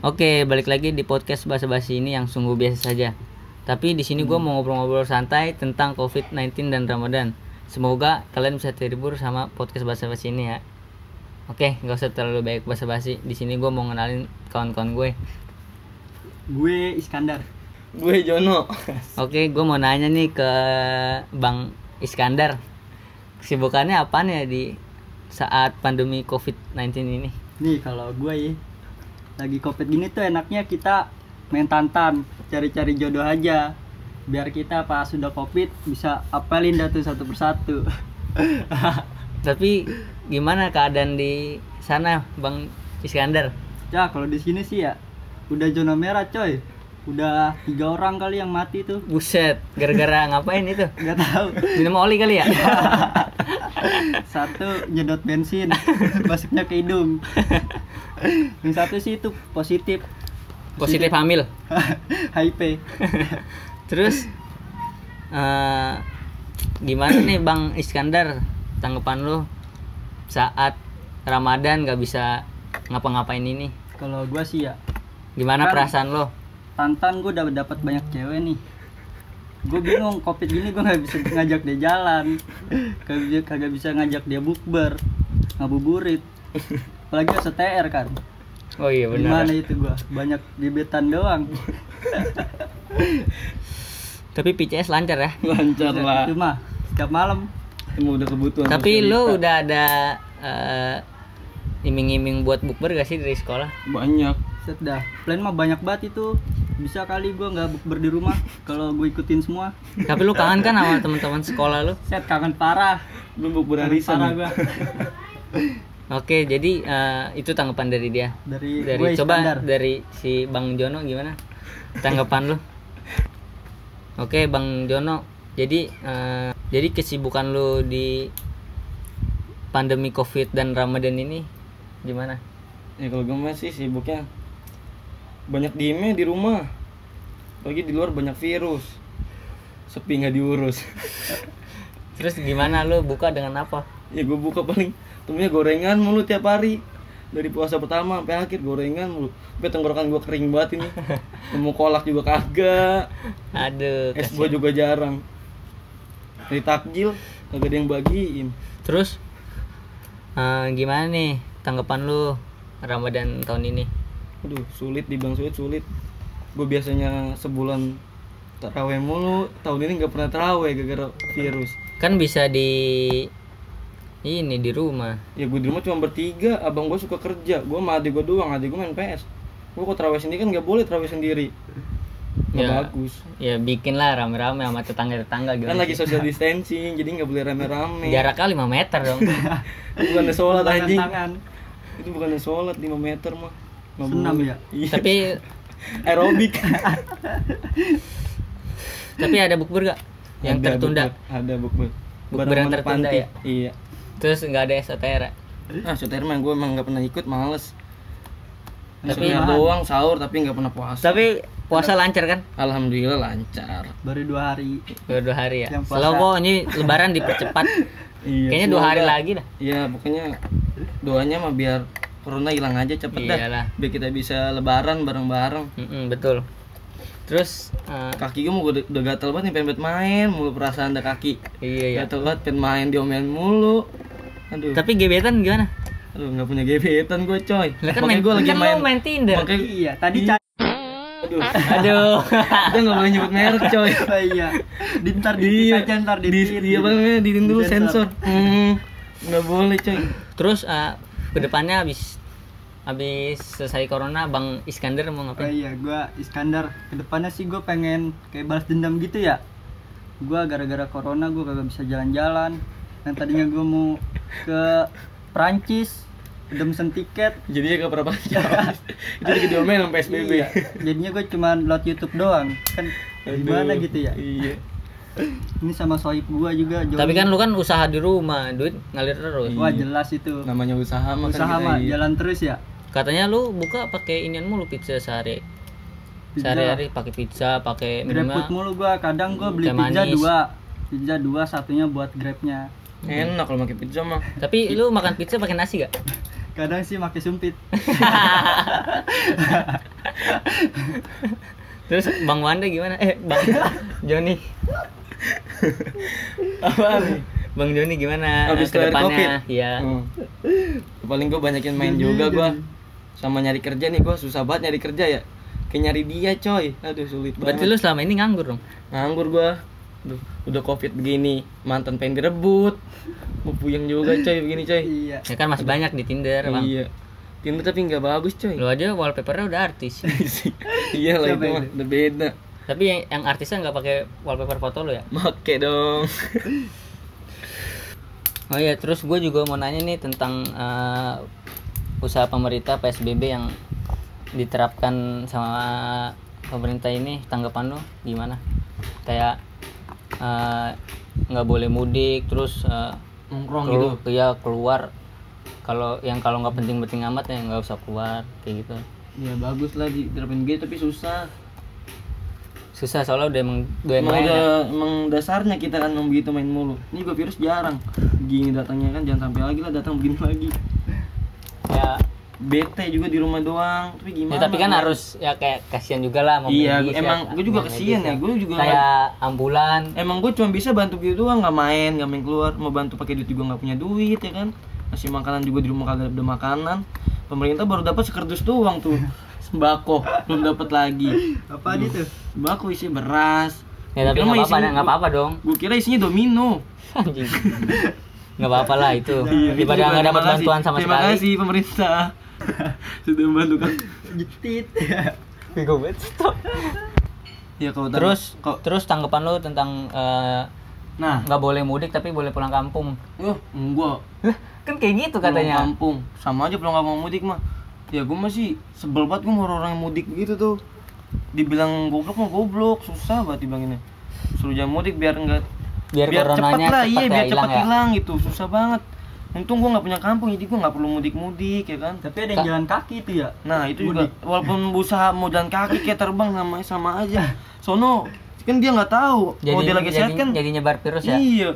Oke, balik lagi di podcast basa-basi ini yang sungguh biasa saja. Tapi di sini gue Hmm. mau ngobrol-ngobrol santai tentang COVID-19 dan Ramadan. Semoga kalian bisa terhibur sama podcast basa-basi ini ya. Oke, nggak usah terlalu banyak basa-basi. Di sini gue mau ngenalin kawan-kawan gue. Gue Iskandar. Gue Jono. Oke, gue mau nanya nih ke Bang Iskandar. Kesibukannya apaan ya di saat pandemi COVID-19 ini? Nih kalau gue ya lagi covid gini tuh enaknya kita main tantan, cari-cari jodoh aja. Biar kita pas sudah covid bisa apelin dah tuh satu persatu. Tapi gimana keadaan di sana, Bang Iskandar? ya kalau di sini sih ya udah zona merah coy. Udah tiga orang kali yang mati tuh. Buset, gara-gara ngapain itu? Gak tahu. Minum oli kali ya? Satu nyedot bensin, masuknya ke hidung. Yang satu sih itu positif. Positif hamil. HIV. Terus eh gimana nih Bang Iskandar tanggapan lu saat Ramadan gak bisa ngapa-ngapain ini? Kalau gua sih ya Gimana Kan- perasaan lo? Tantan gue udah dapat banyak cewek nih gue bingung covid gini gue nggak bisa ngajak dia jalan kagak kagak bisa ngajak dia bukber ngabuburit apalagi STR kan Oh iya benar. gimana itu gue banyak gebetan doang Tapi PCS lancar ya. Lancar lah. itu mah setiap malam Emang udah kebutuhan. Tapi lu udah ada eh, iming-iming buat bukber gak sih dari sekolah? banyak. set dah plan mah banyak banget itu bisa kali gue nggak bukber di rumah kalau gue ikutin semua Tapi lu kangen kan sama teman-teman sekolah lu? set kangen parah Belum bukber arisan. parah ya? gue Oke, jadi eh, itu tanggapan dari dia. dari, Dari gue coba Iskandar. dari si Bang Jono gimana? Tanggapan lu? Oke, Bang Jono. Jadi eh, jadi kesibukan lu di pandemi Covid dan Ramadan ini gimana? Ya kalau gue mah sih sibuknya banyak diemnya di rumah. Lagi di luar banyak virus. Sepi nggak diurus. Terus gimana? Lu buka dengan apa? ya gue buka paling temennya gorengan mulu tiap hari. Dari puasa pertama sampai akhir gorengan mulu. Sampai tenggorokan gue kering banget ini. Nemu kolak juga kagak. Aduh, es gue juga jarang. Dari takjil kagak ada yang bagiin. Terus eh, gimana nih tanggapan lu Ramadan tahun ini? aduh sulit dibilang sulit sulit gue biasanya sebulan taraweh mulu. Tahun ini nggak pernah taraweh gara-gara virus. Kan bisa di ini di rumah. ya gue di rumah cuma bertiga. Abang gue suka kerja. Gue sama adik gue doang. Adik gue main PS gue kok taraweh sendiri kan nggak boleh taraweh sendiri. Nggak Ya. bagus. Ya bikin lah rame-rame sama tetangga-tetangga gitu. kan lagi social distancing jadi nggak boleh rame-rame. Jaraknya 5 meter dong. bukannya sholat anjing. tangan. Itu bukannya sholat 5 meter mah. Senam ya? iya. Tapi aerobik tapi ada bukber gak yang Ada tertunda? bukber, ada bukber Bukber yang tertunda panti. ya? iya Terus nggak ada SOTR. ah soter mah gue emang nggak pernah ikut males Tapi- tapi doang sahur tapi nggak pernah puasa Tapi puasa lancar kan? alhamdulillah lancar baru dua hari Dua, dua hari ya. Selalu kok ini lebaran dipercepat. iya Kayaknya dua hari lagi dah. iya pokoknya doanya mah biar corona hilang aja cepet Iyalah. dah biar kita bisa lebaran bareng-bareng. Mm-mm, betul. Terus eh, kaki gue mau udah, udah gatel banget nih pengen banget main. Mulu perasaan ada kaki. Iya ya. gatel banget pengen main diomelin mulu. Aduh. Tapi gebetan gimana? aduh nggak punya gebetan gue coy. Lah kan Makanya main, gue lagi kan main lo main Tinder. makanya iya tadi Iya. aduh. Aduh. kita nggak boleh nyebut merek coy. Oh, iya. Di ntar di iya. aja ntar di di iya di dulu sensor. Hmm, nggak boleh coy. Terus eh, ke depannya habis habis selesai corona Bang Iskandar mau Oh ngapain? iya, gua Iskandar. Ke depannya sih gue pengen kayak balas dendam gitu ya. Gua gara-gara corona gue kagak bisa jalan-jalan. Yang tadinya gue mau ke Prancis, udah mesen tiket. jadinya pernah panjang itu lagi diomelin sama PSBB Iya. Jadinya gue cuma load YouTube doang. Kan gimana gitu ya? iya Ini sama sohib gua juga. Tapi kan lu kan usaha di rumah, duit ngalir terus. wah jelas itu. namanya usaha mah Usaha mah iya. jalan terus ya. Katanya lu buka pakai inian mulu pizza sehari. Pizza. Sehari-hari pakai pizza, pakai GrabFood minumnya. mulu gua. Kadang gua beli Teh pizza manis. dua. Pizza dua, satunya buat Grabnya. enak kalau pakai pizza mah Tapi lu makan pizza pakai nasi gak? Kadang sih pakai sumpit. Terus Bang Wanda gimana? Eh, Bang Joni. Apa nih? Bang Joni gimana Habis ke kelar Covid? depannya? Iya. Hmm. Paling gue banyakin main juga gua sama nyari kerja nih gua susah banget nyari kerja ya. Kayak nyari dia coy. Aduh sulit Berarti banget. lu selama ini nganggur dong. nganggur gua. Duh, udah covid begini, mantan pengen direbut. Mau puyeng juga coy begini coy. Iya. Ya kan masih banyak di Tinder, Bang. Iya. Tinder tapi nggak bagus coy. Lu aja wallpapernya udah artis. iya lah itu mah udah beda. Tapi yang, yang artisnya nggak pakai wallpaper foto lu ya? Make dong. Oh iya, terus gue juga mau nanya nih tentang eh, usaha pemerintah PSBB yang diterapkan sama pemerintah ini. Tanggapan lo gimana? Kayak eh, nggak boleh mudik, terus Nongkrong kelu- gitu. iya keluar. Kalau yang kalau nggak penting-penting amat ya nggak usah keluar kayak gitu. Ya bagus lah diterapin gitu tapi susah. Susah soalnya udah emang udah Emang main ya. udah emang dasarnya kita kan emang begitu main mulu. Ini juga virus jarang. Gini datangnya kan jangan sampai lagi lah datang begini lagi. Ya, Bete juga di rumah doang. Tapi ya, gimana? tapi kan Bang? harus ya kayak kasihan juga lah mau Iya, medis emang ya, gue juga kasihan ya. Gue juga kayak ambulan emang gue cuma bisa bantu gitu doang nggak main nggak main keluar mau bantu pakai duit juga nggak punya duit ya kan masih makanan juga di rumah kagak ada makanan pemerintah baru dapat sekerdus doang tuh sembako belum dapat lagi. Apa itu? sembako isi beras. Ya tapi nggak apa-apa nggak apa-apa dong. gue kira isinya domino. Anjing. nggak apa-apa lah itu. Iya, itu daripada juga nggak dapat terima bantuan sama terima sekali. kasih pemerintah. Sudah membantu kan Jetit. Bego banget, stop. ya kalau terus kok terus tanggapan lu tentang eh, nah. nggak boleh mudik tapi boleh pulang kampung? Oh enggak. Lah, kan kayak gitu Pulang katanya kampung. Sama aja pulang kampung mudik mah ya gue masih sebel banget gue sama orang yang mudik begitu tuh. Dibilang goblok mah goblok susah banget dibilanginnya. Suruh jangan mudik biar enggak biar, cepat coronanya lah cepat iya ya biar hilang cepat ya. hilang gitu susah banget. Untung gue nggak punya kampung jadi gue nggak perlu mudik mudik ya kan? Tapi ada yang jalan kaki itu ya. nah itu Mudik. juga walaupun usaha mau jalan kaki kayak terbang namanya sama aja. Sono kan dia nggak tahu jadi kalau dia lagi sehat jadi, kan? jadi nyebar virus ya? Iya,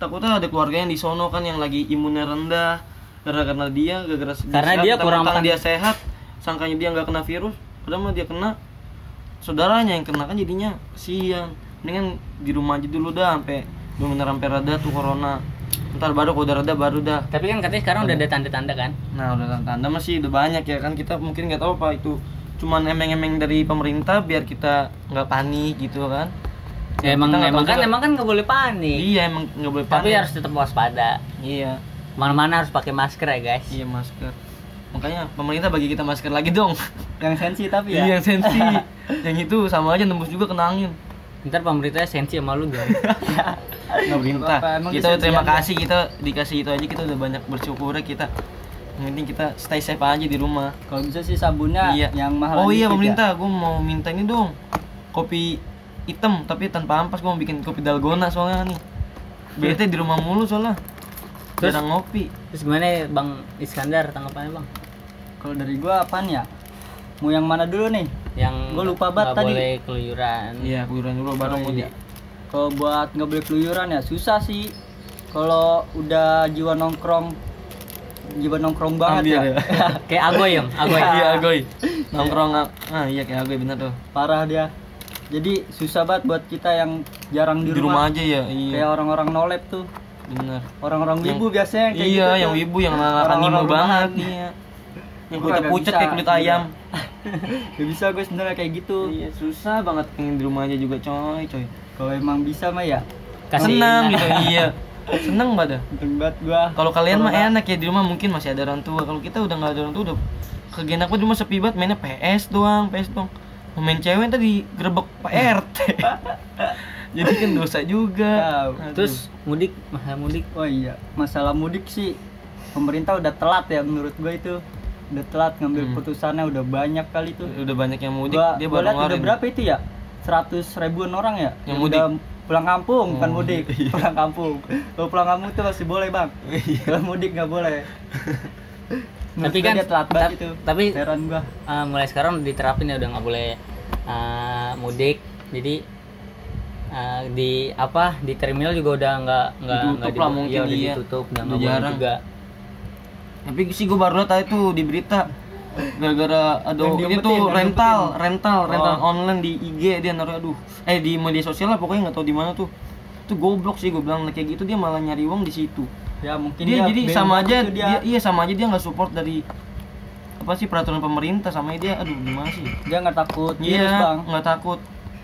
takutnya ada keluarga yang di sono kan yang lagi imunnya rendah karena karena dia gara-gara Karena dia kurang makan- dia sehat, sangkanya dia nggak kena virus, padahal dia kena saudaranya yang kena kan jadinya siang. Mendingan di rumah aja dulu dah sampai benar sampai reda tuh corona. Ntar baru kalau udah reda baru dah. tapi kan katanya sekarang udah ada tanda-tanda kan Nah udah tanda masih udah banyak ya kan kita mungkin nggak tahu apa itu cuman emeng-emeng dari pemerintah biar kita nggak panik gitu kan. ya, emang emang kan juga. emang kan nggak boleh panik Iya emang nggak boleh tapi panik. harus tetap waspada Iya. Mana-mana harus pakai masker ya guys Iya masker. Makanya pemerintah bagi kita masker lagi dong. Yang sensi tapi ya. Iya yang sensi. yang itu sama aja nembus juga kena angin. ntar pemerintahnya sensi sama lu dong Pemerintah. apa-apa, emang Kita terima dia. kasih kita dikasih itu aja kita udah banyak bersyukur kita. Yang penting kita stay safe aja di rumah. Kalau bisa sih sabunnya iya. yang mahal. Oh iya dikit ya. pemerintah, gue mau minta ini dong. Kopi hitam tapi tanpa ampas gue mau bikin kopi dalgona soalnya nih. Bete di rumah mulu soalnya. Terus? Jarang ngopi. terus gimana ya bang Iskandar tanggapannya bang Kalau dari gua apaan ya? Mau yang mana dulu nih? yang Gua lupa banget tadi. boleh keluyuran Iya, keluyuran dulu baru Oh, mau iya. Kalau buat nggak boleh keluyuran ya susah sih. Kalau udah jiwa nongkrong, jiwa nongkrong banget Ambil ya. ya. kayak agoy yang agoy Iya, agoy. Nongkrong ah iya kayak agoy bener tuh. Parah dia. Jadi susah banget buat kita yang jarang Di, di, rumah rumah. aja ya. Iya. Kayak orang-orang nolep tuh. Bener. Orang-orang Yang- wibu biasanya kayak iya, gitu yang wibu yang rumahan. banget iya. Yang Gua pucat nggak pucat bisa, kayak kulit ayam. Gak bisa gue sebenarnya kayak gitu. Iya, susah banget pengen di rumah aja juga coy, coy. Kalau emang bisa mah ya. kasih Senang gitu, iya. Seneng banget. dah. Untung banget gua. Kalau kalian mah enak ya di rumah mungkin masih ada orang tua. Kalau kita udah nggak ada orang tua udah kegenak banget cuma sepi banget mainnya PS doang, PS doang. Main cewek tadi gerebek Pak RT. Jadi kan dosa juga. Aduh. terus mudik masa mudik Oh iya, masalah mudik sih pemerintah udah telat ya menurut gua itu. Udah telat ngambil Hmm. putusannya udah banyak kali tuh. udah banyak yang mudik Gua, dia baru udah berapa itu ya? 100 ribuan orang ya? Yang udah pulang kampung, bukan Oh, mudik. iya. Pulang kampung. Kalau pulang kampung tuh masih boleh, Bang. Kalau mudik nggak boleh. Tapi kan dia telat banget itu. tapi Heran gua. eh, mulai sekarang diterapin ya udah nggak boleh eh, mudik jadi eh, di apa di terminal juga udah nggak nggak Ditutup nggak lah mungkin, udah iya. ditutup udah nggak jarang. juga. Tapi sih gue baru lihat itu di berita gara-gara aduh Yang ini tuh rental rental rental Oh. online di IG dia naruh aduh. Eh di media sosial lah pokoknya nggak tahu di mana tuh. Itu goblok sih gue bilang kayak gitu dia malah nyari uang di situ. Ya mungkin dia, jadi bingung sama aja gitu dia. iya sama aja dia nggak support dari apa sih peraturan pemerintah sama dia aduh gimana sih? Dia nggak takut iya nggak takut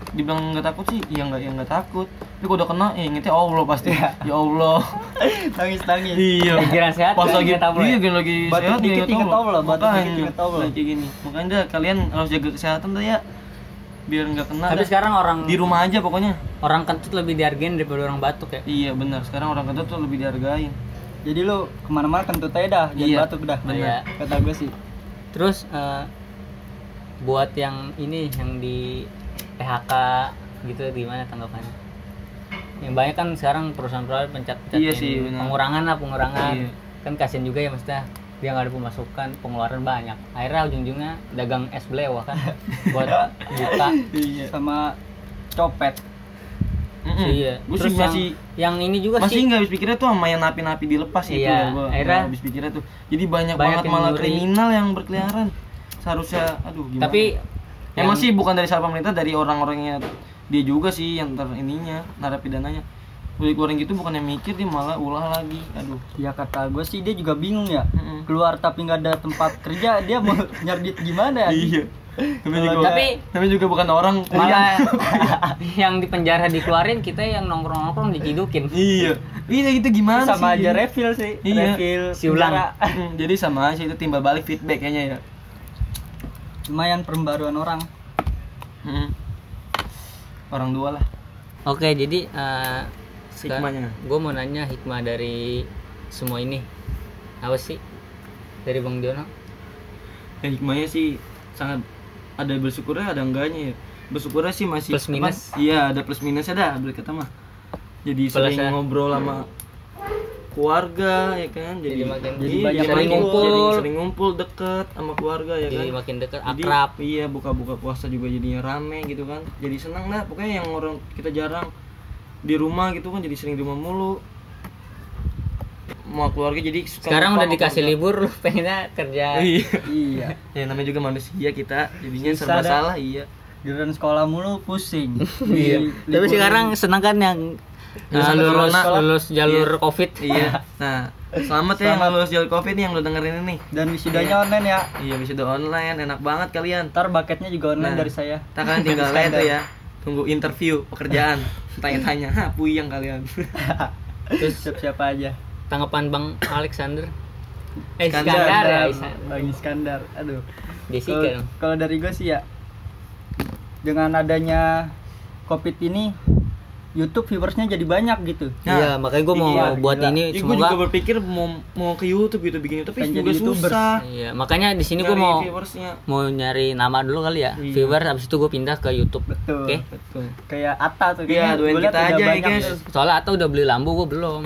dibilang nggak takut sih iya nggak ya nggak takut. Tapi kalau udah kena ya ingetnya Allah pasti. Iya. ya Allah. Nangis nangis iya. Pikiran sehat pas lagi Allah ya? iya gini lagi Batuk sehat dikit ingat Allah, batuk dikit ingat Allah. kayak gini. Makanya kalian harus jaga kesehatan tuh ya. Biar nggak kena Tapi dah. sekarang orang di rumah aja pokoknya. Orang kentut lebih dihargain daripada orang batuk ya. iya benar. Sekarang orang kentut tuh lebih dihargain. Jadi lu ke mana-mana kentut aja dah jangan Iya, batuk dah. Benar. kata gue sih. Terus eh, buat yang ini yang di PHK gitu gimana tanggapannya? Yang banyak kan sekarang perusahaan-perusahaan pencet-pencet Iya sih, pengurangan lah pengurangan. Iya. Kan kasian juga ya maksudnya dia nggak ada pemasukan pengeluaran banyak akhirnya ujung-ujungnya dagang es belewah kan buat buka iya sama copet Mm-mm. iya Gua terus sih masih yang ini juga masih sih nggak habis pikirnya tuh sama yang napi-napi dilepas itu Iya, ya gua akhirnya nggak habis pikirnya tuh jadi banyak, banyak banget malah nyuri. kriminal yang berkeliaran seharusnya aduh gimana tapi emang yang- sih bukan dari salah pemerintah dari orang-orangnya dia juga sih yang ter ininya narapidananya. Udah keluarin gitu bukan yang mikir dia malah ulah lagi. Aduh. Ya kata gue sih dia juga bingung ya. Mm-mm. keluar tapi nggak ada tempat kerja dia mau nyari duit gimana ya? Iya. Kalau juga, Tapi- namanya juga bukan orang malah yang di penjara dikeluarin kita yang nongkrong-nongkrong dicidukin iya. Iya itu gimana sama sih? aja refill sih. Iya. refill Si ulang. penjara. Mm, jadi sama aja itu timbal balik feedback kayaknya ya lumayan perembaruan orang. Mm. orang dua lah. Oke jadi eh, Hikmahnya. gue mau nanya hikmah dari semua ini. Apa sih? Dari bang Diono ya hikmahnya sih sangat ada bersyukurnya ada enggaknya ya. Bersyukurnya sih masih Plus minus. iya ada plus minusnya dah boleh kata mah. Jadi Plus sering ya. ngobrol sama keluarga ya kan? Jadi, Jadi makin- jadi banyak sering ngumpul. jadi sering ngumpul deket sama keluarga ya jadi kan? makin deket Jadi, akrab. iya buka-buka puasa juga jadinya rame gitu kan. Jadi senang dah pokoknya yang orang kita jarang di rumah gitu kan jadi sering di rumah mulu. Mau keluarga jadi suka sekarang udah dikasih keluarga. libur lu pengennya kerja. Iya. Iya. Ya namanya juga manusia kita jadinya Susah serba dah. salah iya. Giliran sekolah mulu pusing. Iya. Tapi sekarang senang kan yang Lulus eh, lulus corona. lulus jalur Iya. covid. Iya. Nah selamat ya yang lulus jalur covid nih yang lo dengerin ini. Dan wisudanya online ya. Iya bisa udah online. Enak banget kalian. Ntar baketnya juga online Nah. dari saya. kita kalian tinggal lihat tuh ya. Tunggu interview pekerjaan. Tanya-tanya. Ha puyeng kalian. Terus siap siapa aja. tanggapan bang Alexander? Eh Iskandar. Iskandar ya Iskandar. Bang Iskandar. Aduh. Jessica kalau dari gue sih ya dengan adanya covid ini YouTube viewersnya jadi banyak gitu iya makanya gue mau iya, buat gila. ini Ih, gue juga semoga berpikir mau mau ke YouTube gitu bikin itu tapi juga jadi YouTuber. susah iya makanya di sini gue mau viewersnya mau nyari nama dulu kali ya Iya. viewer abis itu gue pindah ke YouTube betul oke betul kayak Atta tuh Iya, liat kita aja ya, guys. tuh. soalnya atau udah beli lampu gue belum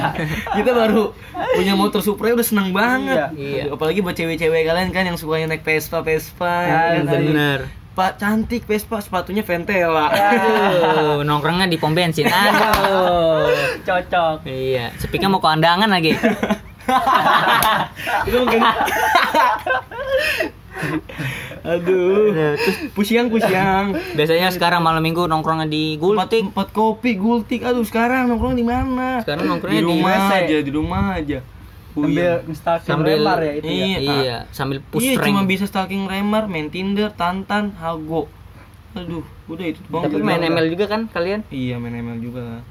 kita baru punya motor Supra udah seneng banget Iya. Aduh, apalagi buat cewek-cewek kalian kan yang sukanya naik Vespa Vespa Ah, ya kan? bener Pak cantik Vespa sepatunya Ventela. Aduh, nongkrongnya di pom bensin aduh cocok. Iya sepiknya mau kondangan lagi. Itu mungkin. Aduh. Terus pusiang pusiang. Biasanya sekarang malam minggu nongkrongnya di Gultik. Empat kopi gultik. Aduh sekarang nongkrong di mana? Sekarang di nongkrongnya di, rumah WC. aja di rumah aja sambil Puyeng. ngestalking Sambil- remar ya itu ya Iya. iya sambil push iya rank cuma bisa stalking Remar, main Tinder, Tantan, Hago. Aduh, udah itu doang. tapi main ML juga kan kalian Iya main ML juga.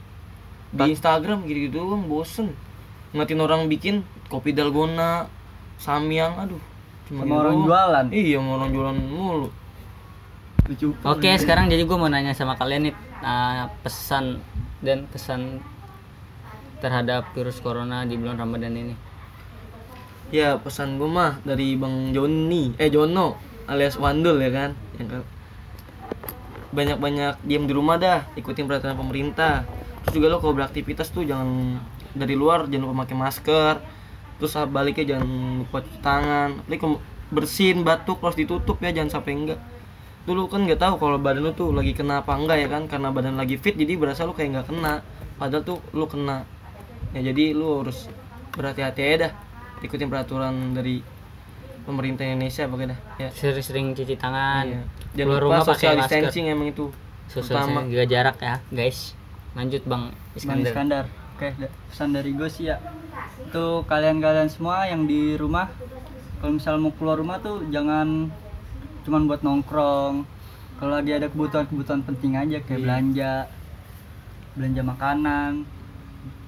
Di Instagram gitu-gitu doang bosen. Ngatin orang bikin kopi dalgona, samyang, aduh. Cuma sama gitu orang jualan Iya, sama orang jualan mulu. lucu oke sekarang jadi gue mau nanya sama kalian nih uh, pesan dan kesan terhadap virus corona di bulan Ramadan ini Ya pesan gue mah dari Bang Joni, eh Jono alias Wandul ya kan, yang banyak-banyak diam di rumah dah, ikutin peraturan pemerintah. Terus juga lo kalau beraktivitas tuh jangan dari luar jangan lupa pakai masker. Terus saat baliknya jangan lupa cuci tangan. Kalau bersin, batuk harus ditutup ya, jangan sampai enggak. Dulu kan nggak tahu kalau badan lu tuh lagi kena apa enggak ya kan, karena badan lagi fit jadi berasa lu kayak nggak kena. Padahal tuh lu kena. Ya jadi lu harus berhati-hati aja dah ikutin peraturan dari pemerintah Indonesia pokoknya dah ya Sering-sering cuci tangan. Iya. Keluar jangan lupa rumah pakai social masker. distancing emang itu Social distancing, jaga jarak ya, guys. Lanjut Bang Bang Iskandar. Iskandar. Oke, pesan dari gue sih ya. Tuh kalian-kalian semua yang di rumah kalau misal mau keluar rumah tuh jangan cuman buat nongkrong. Kalau lagi ada kebutuhan-kebutuhan penting aja kayak Iya. belanja, belanja makanan,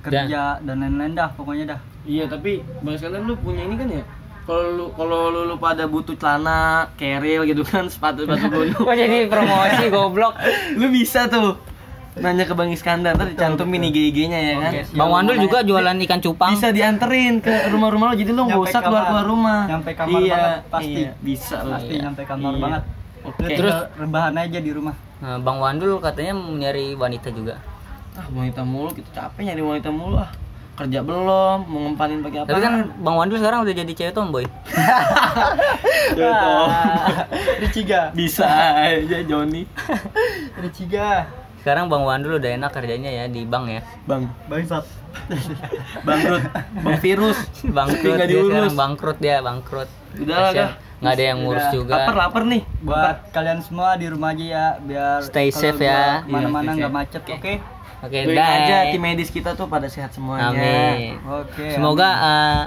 kerja dan lain-lain dah pokoknya dah. Iya tapi bang sekalian lu punya ini kan ya kalau lu kalau lu, lu pada butuh celana keril gitu kan sepatu sepatu gunung Kok jadi promosi goblok? lu bisa tuh nanya ke bang Iskandar ntar dicantumin IG-nya ya kan siap. Bang Wandul juga jualan ikan cupang. bisa dianterin ke rumah-rumah lo jadi lu nggak usah keluar kamar. keluar rumah Nyampe kamar iya, banget, pasti. iya, bisa lu Pasti Iya. nyampe kamar Iya. banget. oke Lu Terus- rebahan aja di rumah. Nah, Bang Wandul katanya nyari wanita juga. ah wanita mulu kita capek nyari wanita mulu ah kerja belum mau ngempanin pakai apa Tapi kan Bang Wandul sekarang udah jadi cewek tomboy. Riciga. bisa aja Joni Riciga. Sekarang Bang Wandul udah enak kerjanya ya di bank ya. bang Bangsat. bangkrut bang virus Bangkrut dia sekarang bangkrut dia bangkrut. Udah lah. Nggak ada yang ngurus Udah. juga. lapar lapar nih buat kalian semua di rumah aja ya biar Stay safe ya. mana-mana Iya, stay nggak macet oke Oke, Doain bye. aja tim medis kita tuh pada sehat semuanya Amin. oke Semoga eh,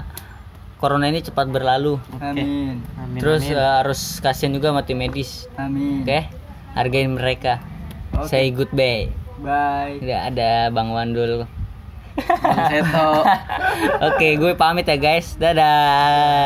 corona ini cepat berlalu. amin Amin, Terus amin. eh, harus kasihan juga sama tim medis. amin Oke? Hargain mereka. Oke. Say goodbye. bye Tidak ada Bang Wandul. Bang Seto Oke, gue pamit ya guys. Dadah.